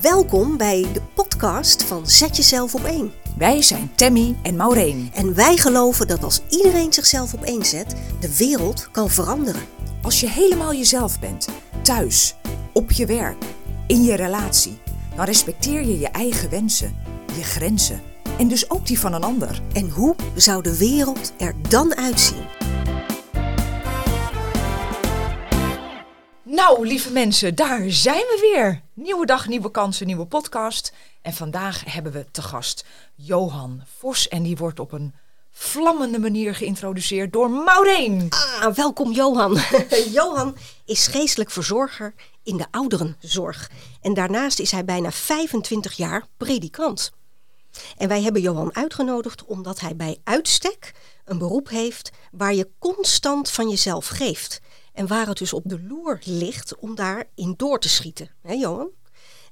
Welkom bij de podcast van Zet Jezelf op één. Wij zijn Tammy en Maureen. En wij geloven dat als iedereen zichzelf op één zet, de wereld kan veranderen. Als je helemaal jezelf bent, thuis, op je werk, in je relatie, dan respecteer je je eigen wensen, je grenzen en dus ook die van een ander. En hoe zou de wereld er dan uitzien? Nou, lieve mensen, daar zijn we weer. Nieuwe dag, nieuwe kansen, nieuwe podcast. En vandaag hebben we te gast Johan Vos. En die wordt op een vlammende manier geïntroduceerd door Maureen. Ah, welkom Johan. Johan is geestelijk verzorger in de ouderenzorg. En daarnaast is hij bijna 25 jaar predikant. En wij hebben Johan uitgenodigd omdat hij bij uitstek een beroep heeft waar je constant van jezelf geeft. En waar het dus op de loer ligt om daarin door te schieten. Hè, Johan?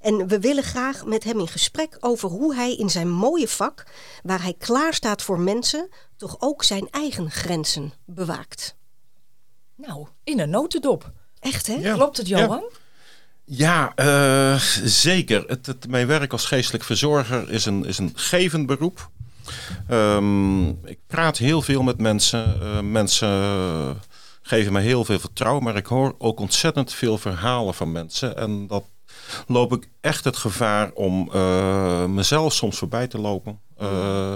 En we willen graag met hem in gesprek over hoe hij in zijn mooie vak, waar hij klaar staat voor mensen, toch ook zijn eigen grenzen bewaakt. Nou, in een notendop. Echt hè? Ja. Klopt het, Johan? Ja, eh, zeker. Het, het, mijn werk als geestelijk verzorger is een, is een gevend beroep. Ehm, ik praat heel veel met mensen. Eh, mensen geven me heel veel vertrouwen, maar ik hoor ook ontzettend veel verhalen van mensen. En dat loop ik echt het gevaar om eh, mezelf soms voorbij te lopen. Uh,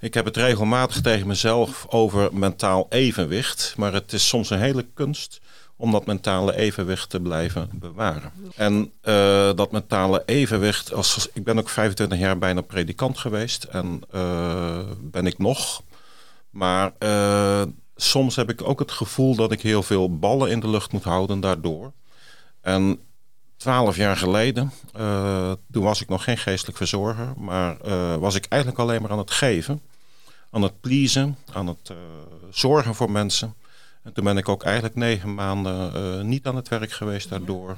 ik heb het regelmatig tegen mezelf over mentaal evenwicht, maar het is soms een hele kunst om dat mentale evenwicht te blijven bewaren. En uh, dat mentale evenwicht, als, ik ben ook 25 jaar bijna predikant geweest en ben ik nog. Maar soms heb ik ook het gevoel dat ik heel veel ballen in de lucht moet houden daardoor. En twaalf jaar geleden, toen was ik nog geen geestelijk verzorger, maar was ik eigenlijk alleen maar aan het geven, aan het pleasen, aan het zorgen voor mensen. En toen ben ik ook eigenlijk negen maanden niet aan het werk geweest daardoor.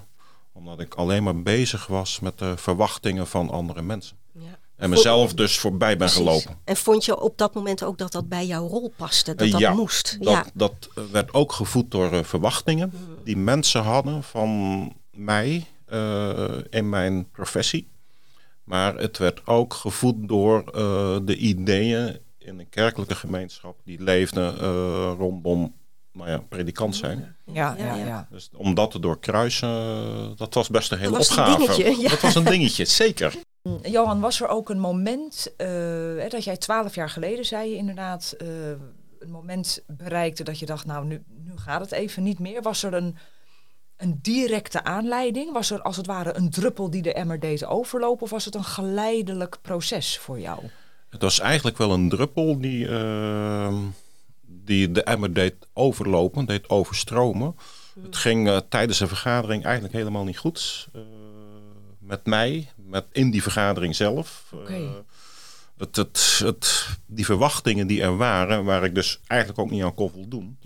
Omdat ik alleen maar bezig was met de verwachtingen van andere mensen. Ja. En mezelf dus voorbij ben Precies. gelopen. En vond je op dat moment ook dat dat bij jouw rol paste? Dat dat ja, moest? Dat, ja, dat werd ook gevoed door uh, verwachtingen die mensen hadden van mij uh, in mijn professie. Maar het werd ook gevoed door uh, de ideeën in een kerkelijke gemeenschap die leefden rondom nou ja, predikant zijn. Ja, ja, ja. Dus om dat te doorkruisen, dat was best een hele dat opgave. Was een dingetje, ja. Dat was een dingetje, zeker. Johan, was er ook een moment, uh, dat jij twaalf jaar geleden zei je inderdaad, uh, een moment bereikte dat je dacht, nou nu, nu gaat het even niet meer. Was er een, een directe aanleiding? Was er als het ware een druppel die de emmer deed overlopen? Of was het een geleidelijk proces voor jou? Het was eigenlijk wel een druppel die... Uh die de emmer deed overlopen, deed overstromen. Hmm. Het ging uh, tijdens een vergadering eigenlijk helemaal niet goed. Uh, met mij, met in die vergadering zelf. Okay. Uh, het, het, het, die verwachtingen die er waren, waar ik dus eigenlijk ook niet aan kon voldoen,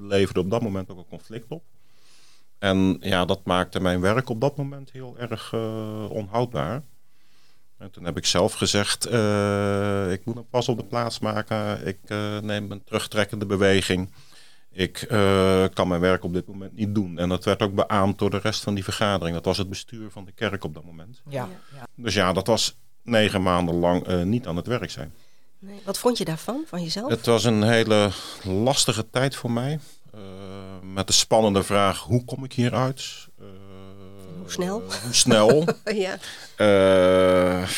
leverde op dat moment ook een conflict op. En ja, dat maakte mijn werk op dat moment heel erg onhoudbaar. En toen heb ik zelf gezegd, uh, ik moet een pas op de plaats maken. Ik uh, neem een terugtrekkende beweging. Ik uh, kan mijn werk op dit moment niet doen. En dat werd ook beaamd door de rest van die vergadering. Dat was het bestuur van de kerk op dat moment. Ja, ja. Dus ja, dat was negen maanden lang niet aan het werk zijn. Nee. Wat vond je daarvan, van jezelf? Het was een hele lastige tijd voor mij. met de spannende vraag, hoe kom ik hieruit? Hoe snel? hoe snel? ja. Uh,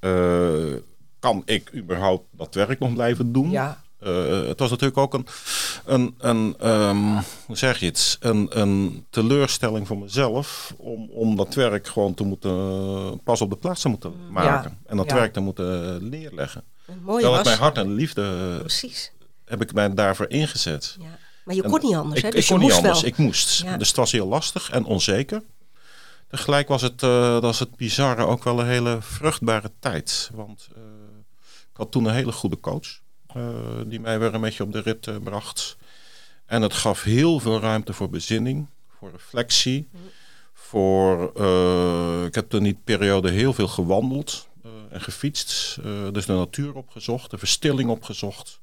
uh, kan ik überhaupt dat werk nog blijven doen? Ja. Uh, het was natuurlijk ook een, een, een um, hoe zeg je het, een, een teleurstelling voor mezelf om, om dat werk gewoon te moeten pas op de plaats te moeten maken ja. en dat ja. werk te moeten neerleggen. Mooi was. mijn hart en liefde Precies. heb ik mij daarvoor ingezet. Ja. Maar je kon niet anders, ik, hè? Ik, Dus kon je niet anders, wel. ik moest. Dus het was heel lastig en onzeker. Tegelijk was het, uh, dat was het bizarre ook wel een hele vruchtbare tijd. Want uh, ik had toen een hele goede coach. Uh, die mij weer een beetje op de rit uh, bracht. En het gaf heel veel ruimte voor bezinning, voor reflectie. Mm. Voor, uh, ik heb toen die periode heel veel gewandeld en gefietst. dus de natuur opgezocht, de verstilling opgezocht.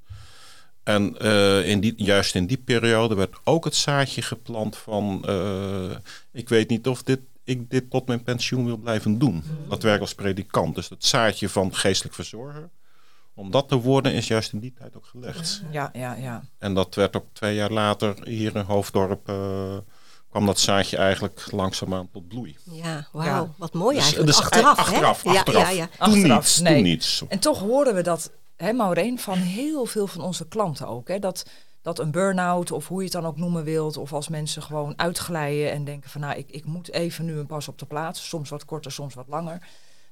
En in die, juist in die periode werd ook het zaadje geplant van... ik weet niet of dit ik dit tot mijn pensioen wil blijven doen. Dat werk als predikant. Dus het zaadje van geestelijk verzorger. Om dat te worden is juist in die tijd ook gelegd. Ja, ja, ja. En dat werd ook twee jaar later hier in Hoofddorp... eh, kwam dat zaadje eigenlijk langzaamaan tot bloei. Ja, wauw. Ja. Wat mooi Dus- eigenlijk. dus achteraf, hè? achteraf, Ja, achteraf. ja, ja. Toen Achteraf, niets, nee. toen niets. En toch horen we dat, hè Maureen, van heel veel van onze klanten ook. Hè? Dat, dat een burn-out, of hoe je het dan ook noemen wilt, of als mensen gewoon uitglijden en denken van nou, ik, ik moet even nu een pas op de plaats. Soms wat korter, soms wat langer.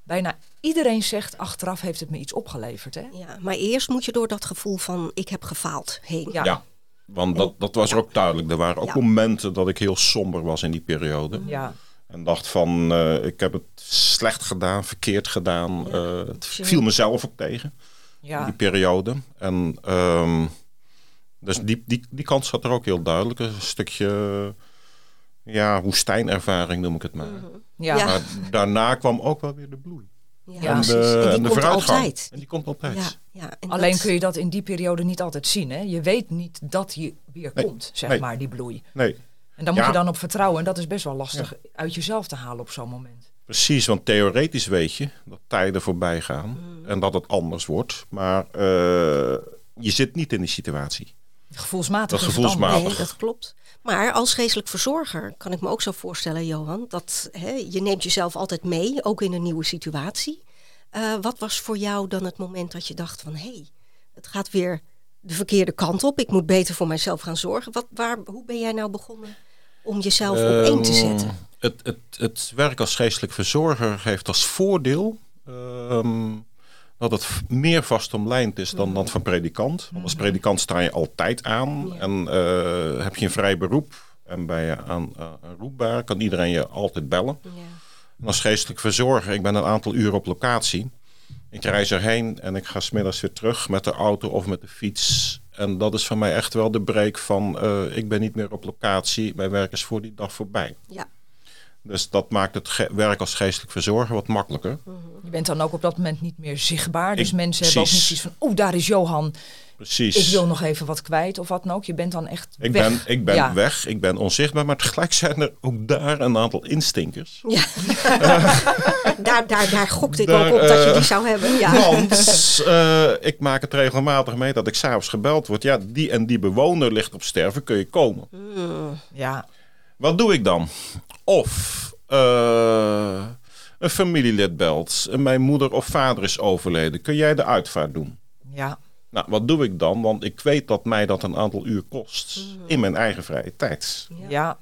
Bijna iedereen zegt achteraf heeft het me iets opgeleverd. Hè? Ja, maar eerst moet je door dat gevoel van ik heb gefaald heen. Ja. Ja, want dat, dat was ook duidelijk. Er waren ook Ja. momenten dat ik heel somber was in die periode. Ja, En dacht van, eh, ik heb het slecht gedaan, verkeerd gedaan. Eh, het viel mezelf ook tegen, in ja, die periode. En ehm, dus die, die, die kant zat er ook heel duidelijk. Een stukje, ja, woestijnervaring noem ik het maar. ja. Ja. Maar daarna kwam ook wel weer de bloei. Ja. En precies. de, en die en de komt vooruitgang. altijd. En die komt altijd. Ja, ja. En Alleen dat- kun je dat in die periode niet altijd zien. Hè? Je weet niet dat die weer Nee, komt, zeg nee. maar, die bloei. Nee, En daar moet je dan op vertrouwen. En dat is best wel lastig uit jezelf te halen op zo'n moment. Precies, want theoretisch weet je dat tijden voorbij gaan en dat het anders wordt. Maar eh, je zit niet in die situatie. Gevoelsmatig Dat is het gevoelsmatig. anders. Nee, dat klopt. Maar als geestelijk verzorger kan ik me ook zo voorstellen, Johan, dat hè, je neemt jezelf altijd mee, ook in een nieuwe situatie. Eh, wat was voor jou dan het moment dat je dacht van, hé, hey, het gaat weer de verkeerde kant op. Ik moet beter voor mijzelf gaan zorgen. Wat, waar, hoe ben jij nou begonnen om jezelf op één te Ehm, zetten? Het, het, het werk als geestelijk verzorger heeft als voordeel ehm, dat het meer vastomlijnd is dan dat van predikant. Want als predikant sta je altijd aan en eh, heb je een vrij beroep. En ben je aan, uh, roepbaar, kan iedereen je altijd bellen. Ja. En als geestelijk verzorger, ik ben een aantal uren op locatie. Ik reis erheen en ik ga smiddags weer terug met de auto of met de fiets. En dat is voor mij echt wel de break van eh, ik ben niet meer op locatie. Mijn werk is voor die dag voorbij. Ja. Dus dat maakt het werk als geestelijk verzorger wat makkelijker. Je bent dan ook op dat moment niet meer zichtbaar. Dus Ik- mensen hebben ook niet zoiets van... Oh, daar is Johan. Precies. Ik wil nog even wat kwijt of wat dan ook. Je bent dan echt Ik weg. ben, ik ben Ja. weg, ik ben onzichtbaar, maar tegelijk zijn er ook daar een aantal instinkers. Ja. daar, daar, daar gokte ik Daar, ook op dat je eh, die zou hebben. Ja. Want eh, ik maak het regelmatig mee dat ik s'avonds gebeld word. Ja, die en die bewoner ligt op sterven, kun je komen? Ja, Wat doe ik dan? Of eh, een familielid belt. en Mijn moeder of vader is overleden. Kun jij de uitvaart doen? ja, Nou, wat doe ik dan? Want ik weet dat mij dat een aantal uur kost. In mijn eigen vrije tijd. ja.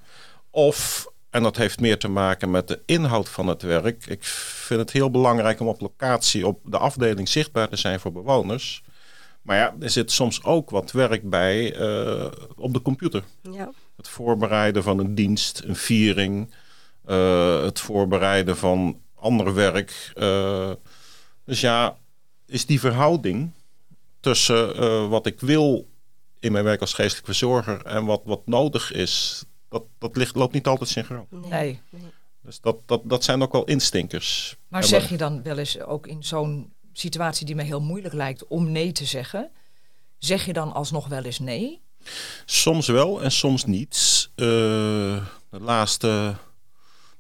Of, en dat heeft meer te maken met de inhoud van het werk. Ik vind het heel belangrijk om op locatie, op de afdeling zichtbaar te zijn voor bewoners. Maar ja, er zit soms ook wat werk bij eh, op de computer. Ja. Het voorbereiden van een dienst, een viering. eh, het voorbereiden van ander werk. eh. dus ja, is die verhouding tussen eh, wat ik wil in mijn werk als geestelijk verzorger en wat, wat nodig is, dat, dat ligt, loopt niet altijd synchroon. Nee. Dus dat, dat, dat zijn ook wel instinkers. Maar En zeg je dan wel eens ook in zo'n situatie die me heel moeilijk lijkt om nee te zeggen... Zeg je dan alsnog wel eens nee? Soms wel en soms niet. Eh, de laatste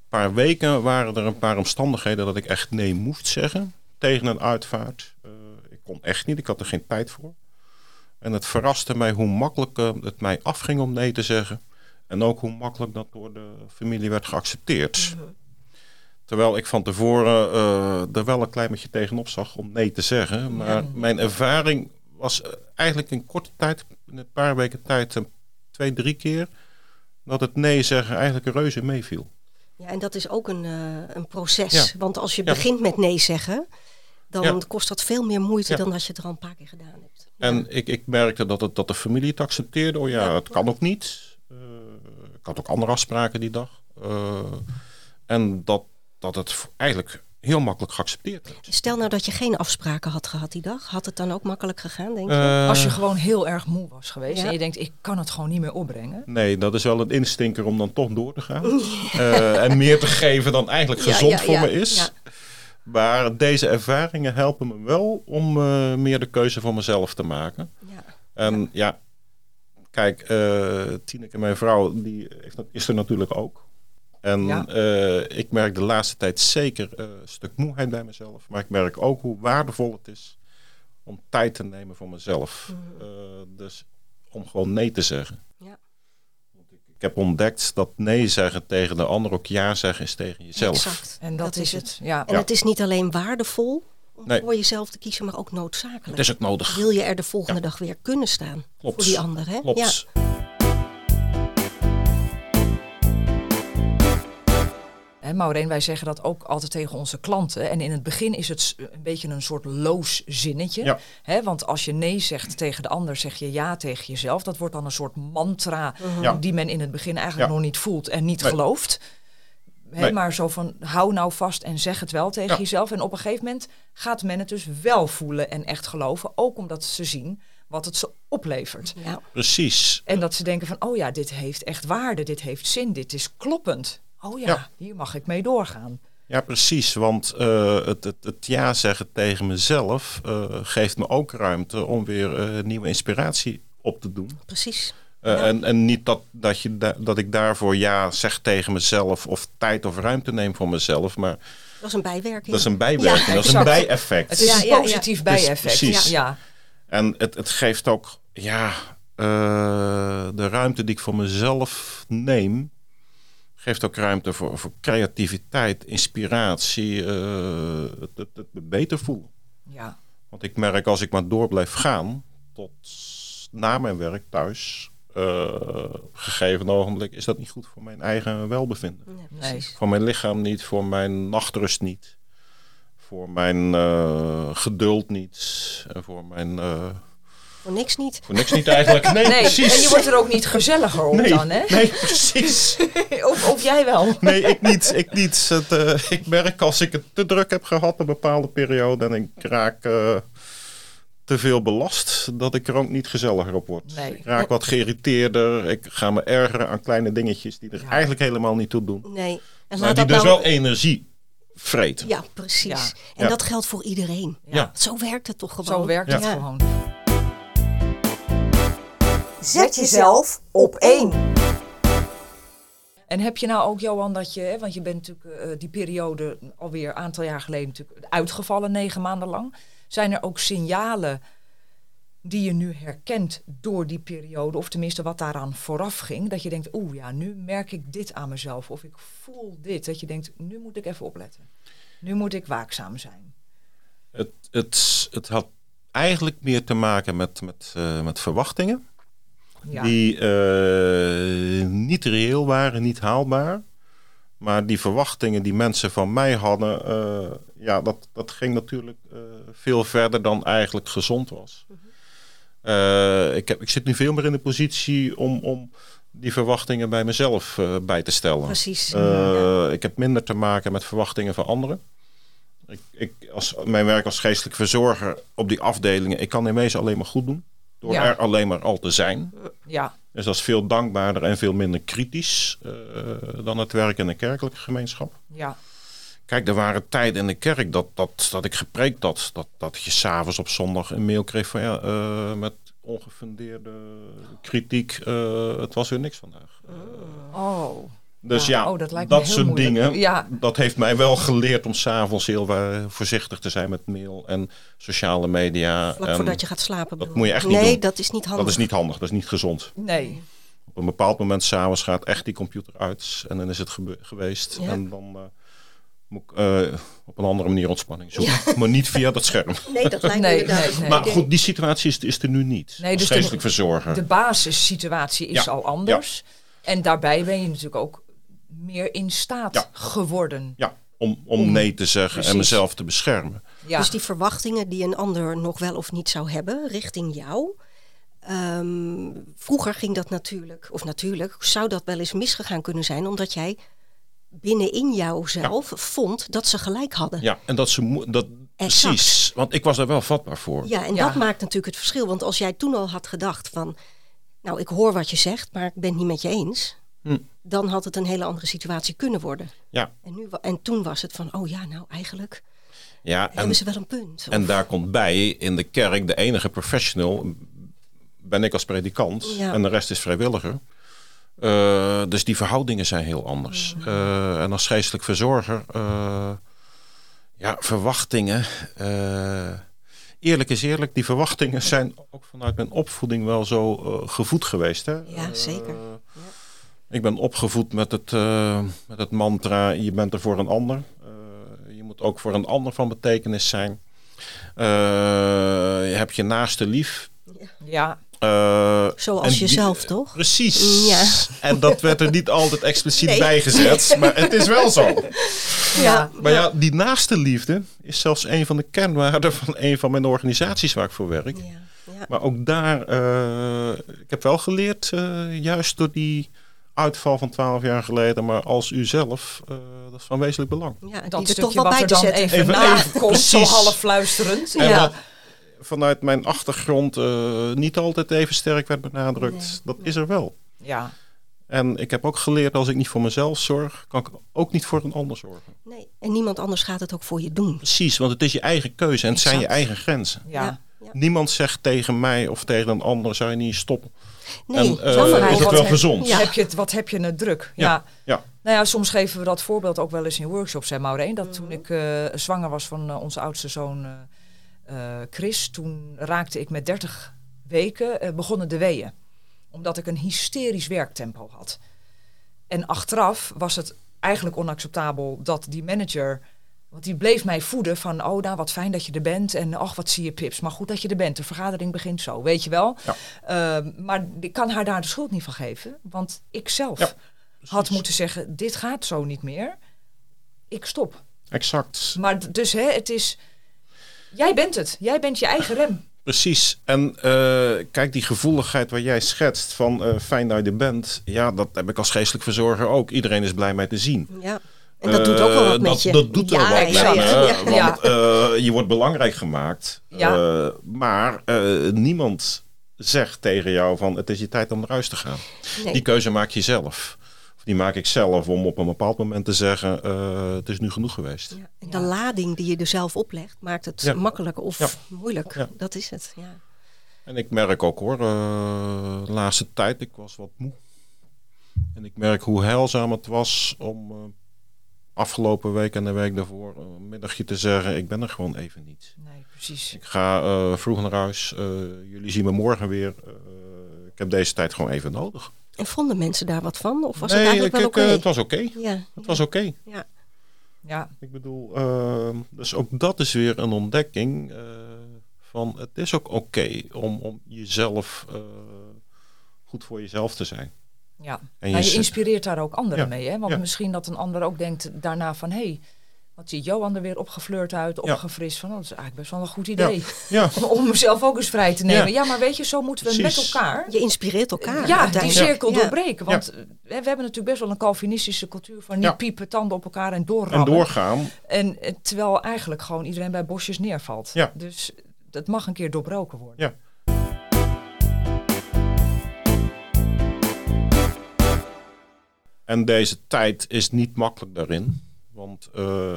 paar weken waren er een paar omstandigheden dat ik echt nee moest zeggen tegen een uitvaart. Eh, ik kon echt niet, ik had er geen tijd voor. En het verraste mij hoe makkelijk eh, het mij afging om nee te zeggen. En ook hoe makkelijk dat door de familie werd geaccepteerd. Terwijl ik van tevoren er wel een klein beetje tegenop zag om nee te zeggen. Maar mijn ervaring was eigenlijk in korte tijd, in een paar weken tijd, een twee, drie keer, dat het nee zeggen eigenlijk een reuze meeviel. Ja, en dat is ook een, eh, een proces. Ja. Want als je Ja. begint met nee zeggen, dan Ja. kost dat veel meer moeite dan als je het er al een paar keer gedaan hebt. En ik, ik merkte dat, het, dat de familie het accepteerde. Oh ja, het kan ook niet. Eh, ik had ook andere afspraken die dag. Eh, en dat, dat het eigenlijk heel makkelijk geaccepteerd werd. Stel nou dat je geen afspraken had gehad die dag. Had het dan ook makkelijk gegaan, denk je? Eh, Als je gewoon heel erg moe was geweest Ja. en je denkt, ik kan het gewoon niet meer opbrengen. Nee, dat is wel een instinker om dan toch door te gaan. Eh, en meer te geven dan eigenlijk gezond ja, voor ja, me is. ja. Maar deze ervaringen helpen me wel om eh, meer de keuze voor mezelf te maken. Ja. En ja, kijk, eh Tineke, mijn vrouw, die heeft, dat- is er natuurlijk ook. En Ja. eh, ik merk de laatste tijd zeker eh, een stuk moeheid bij mezelf. Maar ik merk ook hoe waardevol het is om tijd te nemen voor mezelf. Eh, dus om gewoon nee te zeggen. Ja. Ik heb ontdekt dat nee zeggen tegen de ander ook ja zeggen is tegen jezelf. Exact. En dat, is het. Ja. En Ja. het is niet alleen waardevol om Nee. voor jezelf te kiezen, maar ook noodzakelijk. Het is ook nodig. Wil je er de volgende dag weer kunnen staan Klopt. voor die ander? Hè? Klopt. Ja. Hè, Maureen, wij zeggen dat ook altijd tegen onze klanten. En in het begin is het een beetje een soort loos zinnetje. Ja. Hè, want als je nee zegt tegen de ander, zeg je ja tegen jezelf. Dat wordt dan een soort mantra Ja. die men in het begin eigenlijk Ja. nog niet voelt en niet Nee. gelooft. Hè, Nee. Maar zo van, hou nou vast en zeg het wel tegen Ja. jezelf. En op een gegeven moment gaat men het dus wel voelen en echt geloven. Ook omdat ze zien wat het ze oplevert. Ja. Precies. En dat ze denken van, oh ja, dit heeft echt waarde, dit heeft zin, dit is kloppend. Oh ja, Ja. hier mag ik mee doorgaan. Ja, precies. Want eh, het, het, het ja zeggen tegen mezelf eh, geeft me ook ruimte om weer eh, nieuwe inspiratie op te doen. Precies. Eh, Ja. en, en niet dat, dat, je da- dat ik daarvoor ja zeg tegen mezelf of tijd of ruimte neem voor mezelf. Maar Dat is een bijwerking. dat is een bijwerking, Ja, dat is een bijeffect. Het is Ja, een ja, ja. positief Dus bijeffect. precies. Ja. En het, het geeft ook ja, eh, de ruimte die ik voor mezelf neem. Geeft ook ruimte voor, voor creativiteit, inspiratie, eh, het, het, het me beter voelen. ja. Want ik merk als ik maar door blijf gaan, tot na mijn werk thuis, op een gegeven ogenblik is dat niet goed voor mijn eigen welbevinden. Ja, Nee. Voor mijn lichaam niet, voor mijn nachtrust niet, voor mijn eh, geduld niet en voor mijn... Voor niks niet. voor niks niet eigenlijk. Nee, Nee, precies. en je wordt er ook niet gezelliger op nee, dan, hè? nee, precies. Of, of jij wel. Nee, ik niet. Ik, niet. Het, eh, ik merk als ik het te druk heb gehad een bepaalde periode en ik raak eh, te veel belast, dat ik er ook niet gezelliger op word. Nee. Ik raak wat geïrriteerder. Ik ga me ergeren aan kleine dingetjes die er Ja. eigenlijk helemaal niet toe doen. Nee. En Maar die dat dus nou... wel energie vreten. Ja, precies. Ja. En Ja. dat geldt voor iedereen. Ja. Zo werkt het toch gewoon. Zo werkt het Ja. gewoon. Zet jezelf op één. En heb je nou ook, Johan, dat je, hè, want je bent natuurlijk eh, die periode alweer een aantal jaar geleden natuurlijk uitgevallen, negen maanden lang. Zijn er ook signalen die je nu herkent door die periode, of tenminste wat daaraan vooraf ging, dat je denkt, oeh ja, nu merk ik dit aan mezelf, of ik voel dit, dat je denkt, nu moet ik even opletten. Nu moet ik waakzaam zijn. Het, het, het had eigenlijk meer te maken met, met, eh, met verwachtingen. Ja, die eh, niet reëel waren, niet haalbaar. Maar die verwachtingen die mensen van mij hadden, eh, ja, dat, dat ging natuurlijk eh, veel verder dan eigenlijk gezond was. Eh, ik, heb, ik zit nu veel meer in de positie om, om die verwachtingen bij mezelf bij te stellen. Precies. Ja. Ik heb minder te maken met verwachtingen van anderen. Ik, ik, als, mijn werk als geestelijk verzorger op die afdelingen, ik kan in wezen alleen maar goed doen. Door Ja. er alleen maar al te zijn. ja, Dus dat is veel dankbaarder en veel minder kritisch eh, dan het werk in een kerkelijke gemeenschap. ja, Kijk, er waren tijden in de kerk dat, dat, dat ik gepreekt had. Dat, dat je s'avonds op zondag een mail kreeg van ja, eh, met ongefundeerde kritiek. eh, het was weer niks vandaag. oh. Dus Ja, ja, oh, dat lijkt soort moeilijk. dingen. Ja. Dat heeft mij wel geleerd om s'avonds heel eh, voorzichtig te zijn met mail en sociale media. Vlak en voordat je gaat slapen. dat moet je echt niet Nee, doen. dat is niet handig. dat is niet handig, dat is niet gezond. Nee, Op een bepaald moment s'avonds gaat echt die computer uit en dan is het geweest. Ja. En dan eh, moet ik eh, op een andere manier ontspanning zoeken. Maar niet via dat scherm. Nee, dat lijkt me Nee, nee, nee. Maar goed, die situatie is, is er nu niet. Nee, dus de- verzorger. de basissituatie is Ja, al anders. En daarbij ben je natuurlijk ook meer in staat Ja. geworden. Ja, om, om Om- nee te zeggen precies. en mezelf te beschermen. Ja, Dus die verwachtingen die een ander nog wel of niet zou hebben richting jou. ehm, vroeger ging dat natuurlijk, of natuurlijk, zou dat wel eens misgegaan kunnen zijn, omdat jij binnenin jouzelf vond dat ze gelijk hadden. Ja, en dat ze dat Exact. precies. Want ik was daar wel vatbaar voor. Ja, en Ja. dat maakt natuurlijk het verschil. Want als jij toen al had gedacht van, nou ik hoor wat je zegt, maar ik ben het niet met je eens. Hm. Dan had het een hele andere situatie kunnen worden. Ja, En, nu, en toen was het van, oh ja, nou eigenlijk ja en, hebben ze wel een punt. en daar komt bij in de kerk de enige professional ben ik als predikant Ja. en de rest is vrijwilliger. Uh, dus die verhoudingen zijn heel anders. Uh, en als geestelijk verzorger, uh, ja, verwachtingen. eerlijk is eerlijk, die verwachtingen zijn ook vanuit mijn opvoeding wel zo gevoed geweest. Hè? Ja, zeker. Ik ben opgevoed met het, met het mantra: je bent er voor een ander. je moet ook voor een ander van betekenis zijn. je hebt je naaste lief. Ja. Uh, Zoals jezelf, toch? Precies. Ja. En dat werd er niet altijd expliciet nee. bijgezet, maar het is wel zo. Ja. Maar ja, die naaste liefde is zelfs een van de kernwaarden van een van mijn organisaties waar ik voor werk. Ja. Maar ook daar, uh, ik heb wel geleerd, uh, juist door die uitval van twaalf jaar geleden, maar als u zelf, dat is van wezenlijk belang. Ja, dat er toch wel bij te zetten. Even, even, even komt, zo half fluisterend. ja vanuit mijn achtergrond uh, niet altijd even sterk werd benadrukt. dat is er wel. Ja. En ik heb ook geleerd, als ik niet voor mezelf zorg, kan ik ook niet voor een ander zorgen. Nee, en niemand anders gaat het ook voor je doen. Precies, want het is je eigen keuze en het zijn je eigen grenzen. Ja. ja. Niemand zegt tegen mij of tegen een ander, zou je niet stoppen. Nee, en, uh, is het wel gezond? Ja. Heb je het, wat heb je het druk? Ja. ja. Nou ja, soms geven we dat voorbeeld ook wel eens in workshops, hè Maureen. Dat toen ik uh, zwanger was van onze oudste zoon uh, Chris, toen raakte ik met 30 weken, uh, begonnen de weeën. Omdat ik een hysterisch werktempo had. En achteraf was het eigenlijk onacceptabel dat die manager... Want die bleef mij voeden van, oh nou wat fijn dat je er bent. En ach wat zie je pips, maar goed dat je er bent. De vergadering begint zo, weet je wel. Ja. Uh, maar ik kan haar daar de schuld niet van geven. Want ik zelf ja, had moeten zeggen, dit gaat zo niet meer. Ik stop. Exact. Maar dus hè, het is Jij bent het. Jij bent je eigen rem. Precies. En uh, kijk, die gevoeligheid waar jij schetst van uh, fijn dat je er bent. Ja, dat heb ik als geestelijk verzorger ook. Iedereen is blij mij te zien. Ja. En dat doet ook wel wat met dat, je. Dat doet ja, wel wat ja, met ja, me. Want uh, je wordt belangrijk gemaakt. Ja. maar niemand zegt tegen jou van het is je tijd om naar huis te gaan. Nee. Die keuze maak je zelf die maak ik zelf om op een bepaald moment te zeggen: uh, het is nu genoeg geweest. Ja, en de lading die je er zelf oplegt, maakt het makkelijker of moeilijk. Dat is het. Ja. En ik merk ook hoor, uh, de laatste tijd, ik was wat moe. En ik merk hoe heilzaam het was om uh, afgelopen week en de week daarvoor een middagje te zeggen: ik ben er gewoon even niet. Nee, precies. Ik ga vroeg naar huis. jullie zien me morgen weer. ik heb deze tijd gewoon even nodig. En vonden mensen daar wat van? Of was nee, het eigenlijk wel oké? Okay? het was oké. Okay. Ja. Het was oké. Okay. Ja. ja. Ik bedoel, uh, dus ook dat is weer een ontdekking uh, van het is ook oké om, om jezelf uh, goed voor jezelf te zijn. Ja, en je, je inspireert daar ook anderen ja. mee. Hè? Want ja. misschien dat een ander ook denkt daarna van... hé, hey, wat ziet Johan er weer opgefleurd uit, opgefrist. Van, oh, dat is eigenlijk best wel een goed idee. Ja. Om, om mezelf ook eens vrij te nemen. Ja, maar weet je, zo moeten we Precies. met elkaar... Je inspireert elkaar. Ja, die cirkel doorbreken. Want we hebben natuurlijk best wel een Calvinistische cultuur van niet piepen, tanden op elkaar en doorrammen. En doorgaan. En terwijl eigenlijk gewoon iedereen bij bosjes neervalt. Ja. Dus dat mag een keer doorbroken worden. Ja. En deze tijd is niet makkelijk daarin. Want uh,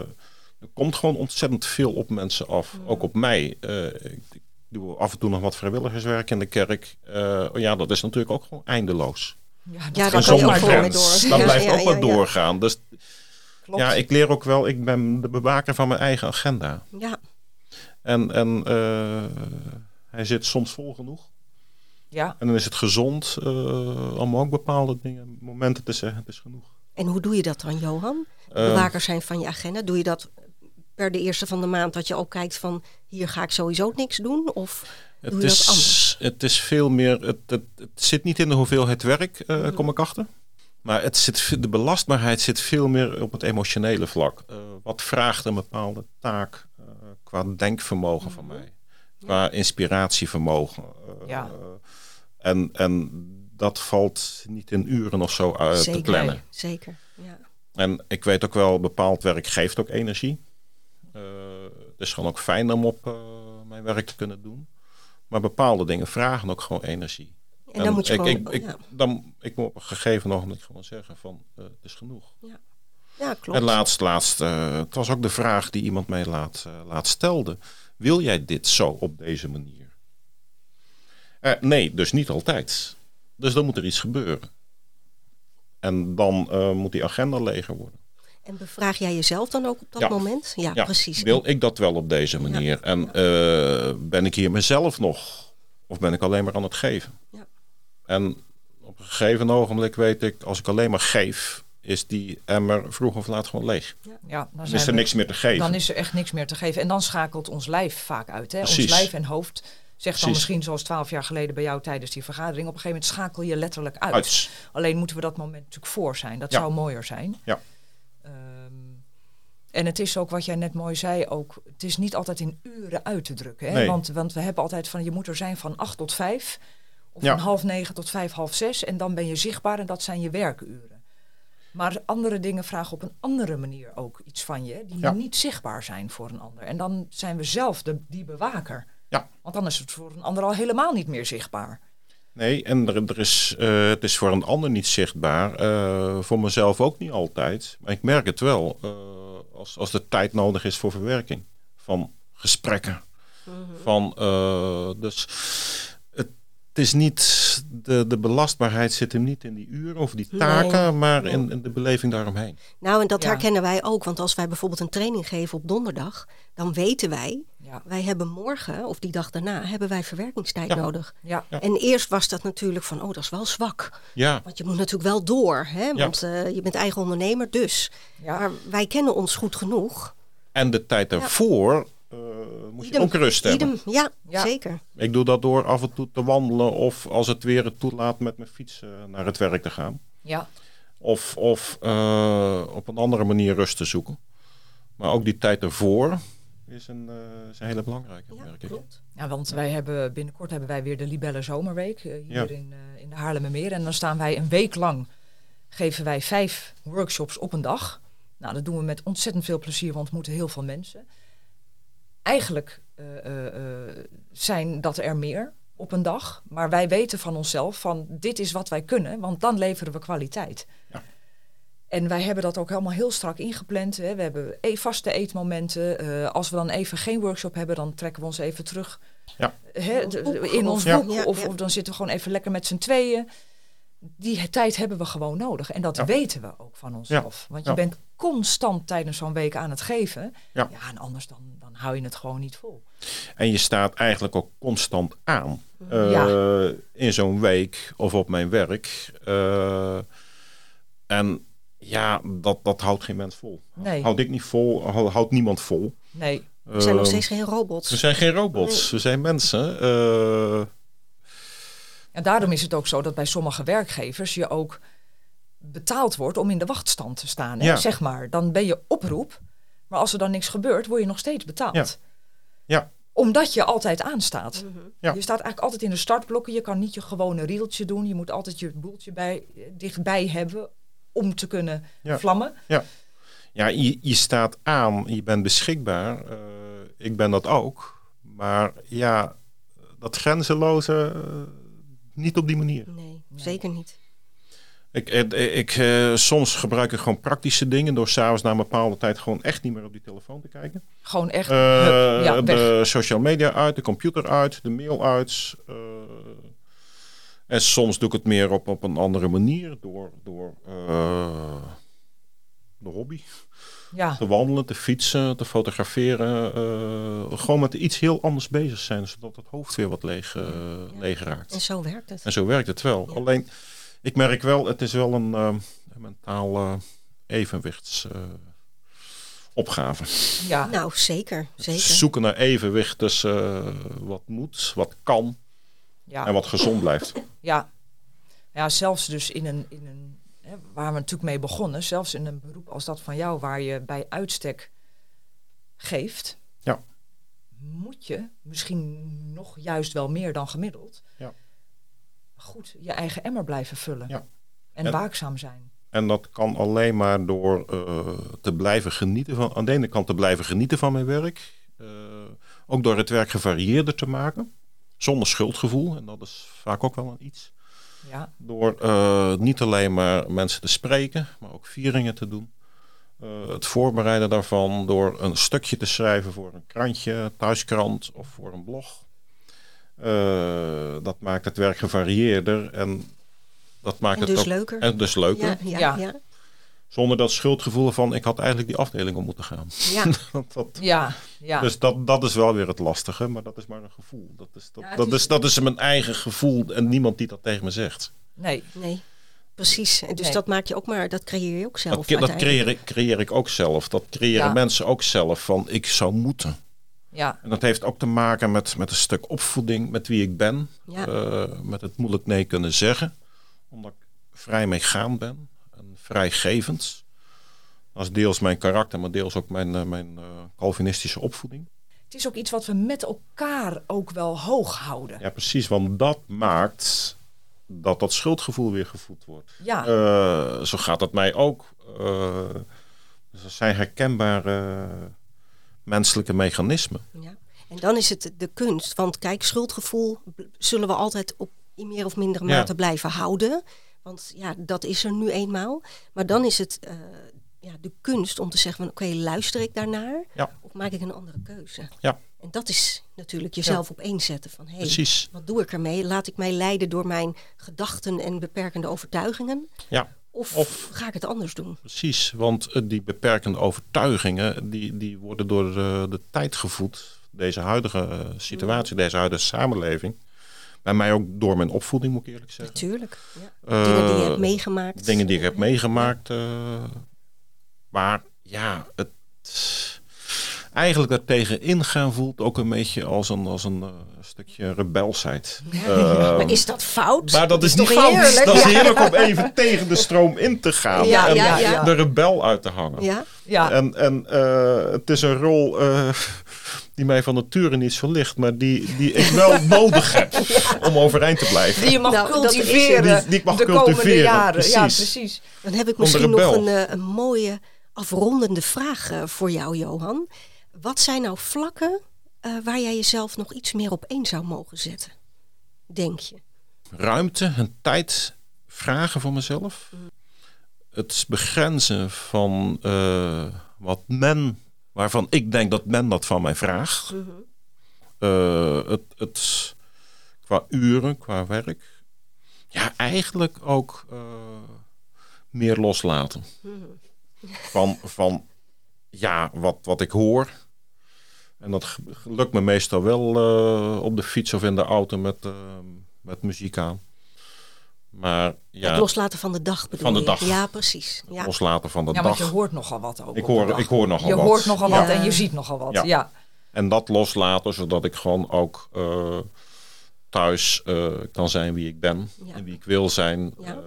er komt gewoon ontzettend veel op mensen af. Ook op mij. Uh, ik, ik, doe af en toe nog wat vrijwilligerswerk in de kerk. Uh, ja, dat is natuurlijk ook gewoon eindeloos. Ja, dat ja, kan maar door. Dat blijft ja, ook ja, maar doorgaan. Dus Klopt. ja, ik leer ook wel, ik ben de bewaker van mijn eigen agenda. Ja. En, en hij zit soms vol genoeg. Ja. En dan is het gezond om ook bepaalde dingen, momenten te zeggen, het is genoeg. En hoe doe je dat dan, Johan? bewaker zijn van je agenda. Doe je dat per de eerste van de maand dat je ook kijkt van hier ga ik sowieso niks doen? Of het doe je is, dat anders? Het is veel meer, het, het, het zit niet in de hoeveelheid werk, uh, kom ik achter. Maar het zit, de belastbaarheid zit veel meer op het emotionele vlak. Uh, wat vraagt een bepaalde taak uh, qua denkvermogen mm-hmm. van mij? Qua inspiratievermogen. ja. en, en dat valt niet in uren of zo uit zeker, te plannen. Zeker, ja. En ik weet ook wel, bepaald werk geeft ook energie. Uh, het is gewoon ook fijn om op uh, mijn werk te kunnen doen. Maar bepaalde dingen vragen ook gewoon energie. En, en dan moet je ik, gewoon, ik, ja. dan, ik moet op een gegeven moment gewoon zeggen van, uh, het is genoeg. Ja, ja klopt. En laatst, laatst het was ook de vraag die iemand mij laat, laat stelde. Wil jij dit zo op deze manier? nee, dus niet altijd. Dus dan moet er iets gebeuren. En dan eh, moet die agenda leger worden. En bevraag jij jezelf dan ook op dat Ja. moment? Ja, Ja, precies. Wil ik dat wel op deze manier? En eh, ben ik hier mezelf nog? Of ben ik alleen maar aan het geven? Ja. En op een gegeven ogenblik weet ik, als ik alleen maar geef, is die emmer vroeg of laat gewoon leeg. Ja, dan, is er we- niks meer te geven. Dan is er echt niks meer te geven. En dan schakelt ons lijf vaak uit. Hè? Ons lijf en hoofd zegt dan misschien zoals twaalf jaar geleden bij jou tijdens die vergadering. Op een gegeven moment schakel je letterlijk uit. Uit. Alleen moeten we dat moment natuurlijk voor zijn. Dat Ja. zou mooier zijn. Ja. Ehm, en het is ook wat jij net mooi zei, ook, het is niet altijd in uren uit te drukken. Hè? Nee. Want, want we hebben altijd van je moet er zijn van acht tot vijf. Of Ja. van half negen tot vijf, half zes. En dan ben je zichtbaar en dat zijn je werkuren. Maar andere dingen vragen op een andere manier ook iets van je. Die Ja. niet zichtbaar zijn voor een ander. En dan zijn we zelf de, die bewaker. Ja. Want dan is het voor een ander al helemaal niet meer zichtbaar. Nee, en er, er is, eh, het is voor een ander niet zichtbaar. eh, voor mezelf ook niet altijd. Maar ik merk het wel. eh, als, als er tijd nodig is voor verwerking van gesprekken. Van, eh, dus het, is niet, de, de belastbaarheid zit hem niet in die uren of die taken, maar in, in de beleving daaromheen. Nou, en dat Ja. herkennen wij ook. Want als wij bijvoorbeeld een training geven op donderdag, dan weten wij, Ja. wij hebben morgen of die dag daarna, hebben wij verwerkingstijd Ja. nodig. Ja. Ja. En eerst was dat natuurlijk van, oh, dat is wel zwak. Ja, Want je moet natuurlijk wel door, hè? want eh, je bent eigen ondernemer, dus. Ja. Maar wij kennen ons goed genoeg. en de tijd daarvoor moet je Idem. ook rust hebben. Idem, ja, Ja. zeker. Ik doe dat door af en toe te wandelen of als het weer het toelaat met mijn fiets eh, naar het werk te gaan. Ja. Of, of eh, op een andere manier rust te zoeken. Maar ook die tijd ervoor is een, eh, is een hele belangrijke, Ja, merk ik. klopt. Ja, want wij hebben binnenkort hebben wij weer de Libelle Zomerweek hier Ja. in, eh, in de Haarlemmermeer. En dan staan wij een week lang, geven wij vijf workshops op een dag. Nou, dat doen we met ontzettend veel plezier, want we moeten heel veel mensen. Eigenlijk eh, eh, eh, zijn dat er meer op een dag. Maar wij weten van onszelf van dit is wat wij kunnen, want dan leveren we kwaliteit. Ja. En wij hebben dat ook helemaal heel strak ingepland. Hè. We hebben e- vaste eetmomenten. Eh, als we dan even geen workshop hebben, dan trekken we ons even terug Ja. hè, in ons boek. Ja, of, of dan zitten we gewoon even lekker met z'n tweeën. Die tijd hebben we gewoon nodig. En dat Ja. weten we ook van onszelf. Want je Ja. bent constant tijdens zo'n week aan het geven. Ja. Ja, en anders dan, dan hou je het gewoon niet vol. En je staat eigenlijk ook constant aan. eh, Ja. In zo'n week of op mijn werk. Eh, en ja, dat, dat houdt geen mens vol. Nee. Houd ik niet vol, hou- houdt niemand vol. Nee, We zijn nog Eh, steeds geen robots. We zijn geen robots, we zijn mensen. Eh, En daarom is het ook zo dat bij sommige werkgevers je ook betaald wordt om in de wachtstand te staan. Hè? Ja. Zeg maar, dan ben je oproep, maar als er dan niks gebeurt, word je nog steeds betaald. Ja. Ja. Omdat je altijd aanstaat. Ja. Je staat eigenlijk altijd in de startblokken. Je kan niet je gewone rieltje doen. Je moet altijd je boeltje bij, dichtbij hebben om te kunnen Ja. vlammen. ja, je, je staat aan, je bent beschikbaar. Eh, ik ben dat ook. Maar ja, dat grenzeloze, eh, niet op die manier. Nee, zeker niet. Ik, ik, ik, eh, soms gebruik ik gewoon praktische dingen door s'avonds na een bepaalde tijd gewoon echt niet meer op die telefoon te kijken. Gewoon echt. Eh, hup, ja, weg. de social media uit, de computer uit, de mail uit. eh, en soms doe ik het meer op, op een andere manier door, door eh, de hobby. Ja, Te wandelen, te fietsen, te fotograferen. eh, gewoon met iets heel anders bezig zijn, zodat het hoofd weer wat leeg, leeg raakt. En zo werkt het. En zo werkt het wel. Ja. Alleen, ik merk wel, het is wel een, een mentaal eh evenwichtsopgave. opgave. ja, Nou, zeker. Zeker. Zoeken naar evenwicht tussen eh, wat moet, wat kan ja. en wat gezond blijft. Ja. ja, zelfs dus in een, in een hè, waar we natuurlijk mee begonnen, zelfs in een beroep als dat van jou, waar je bij uitstek geeft, Ja. moet je misschien nog juist wel meer dan gemiddeld, Ja. Goed je eigen emmer blijven vullen Ja. en En- waakzaam zijn. En dat kan alleen maar door eh, te blijven genieten van, aan de ene kant te blijven genieten van mijn werk. eh, ook door het werk gevarieerder te maken. Zonder schuldgevoel. En dat is vaak ook wel een iets. Ja, Door eh, niet alleen maar mensen te spreken, maar ook vieringen te doen. Het voorbereiden daarvan door een stukje te schrijven voor een krantje, thuiskrant of voor een blog. Eh, dat maakt het werk gevarieerder en Dat maakt En het dus ook, leuker. En dus leuker. Ja, ja, Ja. ja. Zonder dat schuldgevoel van ik had eigenlijk die afdeling op moeten gaan. ja. Dat- dat, Ja, ja. Dus dat, dat is wel weer het lastige, maar dat is maar een gevoel. Dat is, dat, Ja, dat is- dat is mijn eigen gevoel en niemand die dat tegen me zegt. nee. Nee, precies. En Dus Nee. dat maak je ook maar, dat creëer je ook zelf. Dat, dat creëer, ik, creëer ik ook zelf. Dat creëren Ja. mensen ook zelf van ik zou moeten. Ja, En dat heeft ook te maken met, met een stuk opvoeding, met wie ik ben. Ja. Eh, met het moeilijk nee kunnen zeggen. Omdat ik vrij meegaand ben en vrijgevend. Dat is deels mijn karakter, maar deels ook mijn, eh, mijn eh, Calvinistische opvoeding. het is ook iets wat we met elkaar ook wel hoog houden. Ja, precies, want dat maakt dat dat schuldgevoel weer gevoed wordt. Ja, zo gaat het mij ook. Dus dat zijn herkenbare menselijke mechanismen. Ja. En dan is het de kunst. Want kijk, schuldgevoel zullen we altijd op in meer of mindere Ja. mate blijven houden. Want ja, dat is er nu eenmaal. Maar dan is het eh, ja, de kunst om te zeggen van oké, luister ik daarnaar? Ja. Of maak ik een andere keuze? Ja. En dat is natuurlijk jezelf opeenzetten van hé, hey, Precies. wat doe ik ermee? Laat ik mij leiden door mijn gedachten en beperkende overtuigingen? Ja, Of, Of- ga ik het anders doen? precies. Want eh, die beperkende overtuigingen, die, die worden door de, de tijd gevoed. Deze huidige eh, situatie, deze huidige samenleving. Bij mij ook door mijn opvoeding, moet ik eerlijk zeggen. Natuurlijk. Ja. Eh, Dingen die je hebt meegemaakt. Dingen die ik heb meegemaakt. eh, maar ja, het eigenlijk daartegen ingaan voelt ook een beetje als een, als een eh, stukje rebelsheid. Eh, maar is dat fout? maar dat is niet fout. heerlijk? Dat is Ja. heerlijk om even tegen de stroom in te gaan. Ja, en ja, ja. de rebel uit te hangen. Ja, ja. En, en eh, het is een rol eh, die mij van nature niet zo ligt, maar die, die ik wel nodig heb om overeind te blijven. Die je mag Nou, dat is het. cultiveren Die- die ik mag de komende cultiveren. Ja, precies. dan heb ik misschien nog een, een mooie afrondende vraag voor jou, Johan. Wat zijn nou vlakken eh, waar jij jezelf nog iets meer op één zou mogen zetten? Denk je? ruimte en tijd vragen voor mezelf. Het begrenzen van eh, wat men, waarvan ik denk dat men dat van mij vraagt. Eh, het, het, qua uren, qua werk. Ja, eigenlijk ook meer loslaten. Van, van ja, wat, wat ik hoor. En dat lukt me meestal wel eh, op de fiets of in de auto met, eh, met muziek aan. Maar ja, Het loslaten van de dag bedoel Van de je? dag. Ja, precies. Ja. loslaten van de Ja, want dag. je hoort nogal wat ook. Ik hoor- dag. ik hoor nogal je wat. hoort nogal wat en je ziet nogal wat. Ja. Ja. En dat loslaten, zodat ik gewoon ook eh, thuis eh, kan zijn wie ik ben Ja. en wie ik wil zijn. Ja. Eh,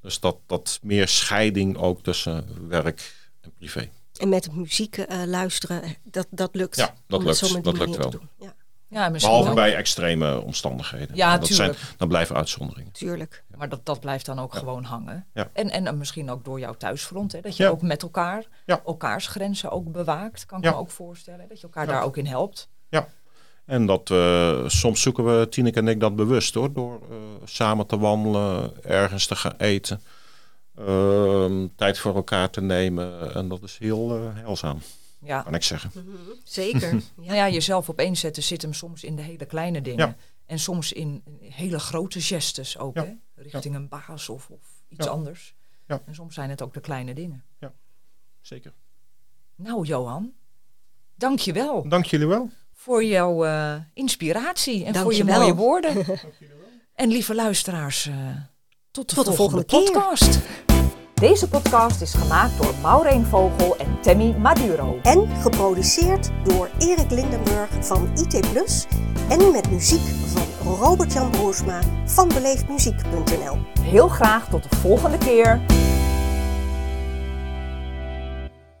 dus dat, dat meer scheiding ook tussen werk en privé. En met muziek eh, luisteren, dat, dat lukt. Ja, dat om lukt. Dat lukt wel. doen. Ja, Ja, misschien Behalve wel. bij extreme omstandigheden. Ja, dat zijn, tuurlijk. dan blijven uitzonderingen. tuurlijk. Maar dat, dat blijft dan ook gewoon hangen. Ja. En, en misschien ook door jouw thuisfront. Hè, dat je Ja. ook met elkaar Ja. elkaars grenzen ook bewaakt. Kan ik Ja. me ook voorstellen. Dat je elkaar Ja. daar ook in helpt. Ja. En dat eh, soms zoeken we, Tineke en ik, dat bewust hoor. Door eh, samen te wandelen, ergens te gaan eten. Ehm, tijd voor elkaar te nemen. En dat is heel eh heilzaam, Ja. kan ik zeggen. Zeker. Nou Ja. ja, jezelf opeenzetten zit hem soms in de hele kleine dingen. Ja. En soms in hele grote gestes ook. Ja. Hè? Richting een baas of, of iets Ja. anders. Ja. En soms zijn het ook de kleine dingen. Zeker. Nou, Johan, dank je wel Dank jullie wel. voor jouw eh, inspiratie en Dank voor je je wel. mooie woorden. en lieve luisteraars, eh, tot de Tot de volgende, volgende keer. podcast. Deze podcast is gemaakt door Maureen Vogel en Tammy Maduro. En geproduceerd door Erik Lindenburg van IT Plus en met muziek van Robert-Jan Broersma van beleefdmuziek.nl. Heel graag tot de volgende keer.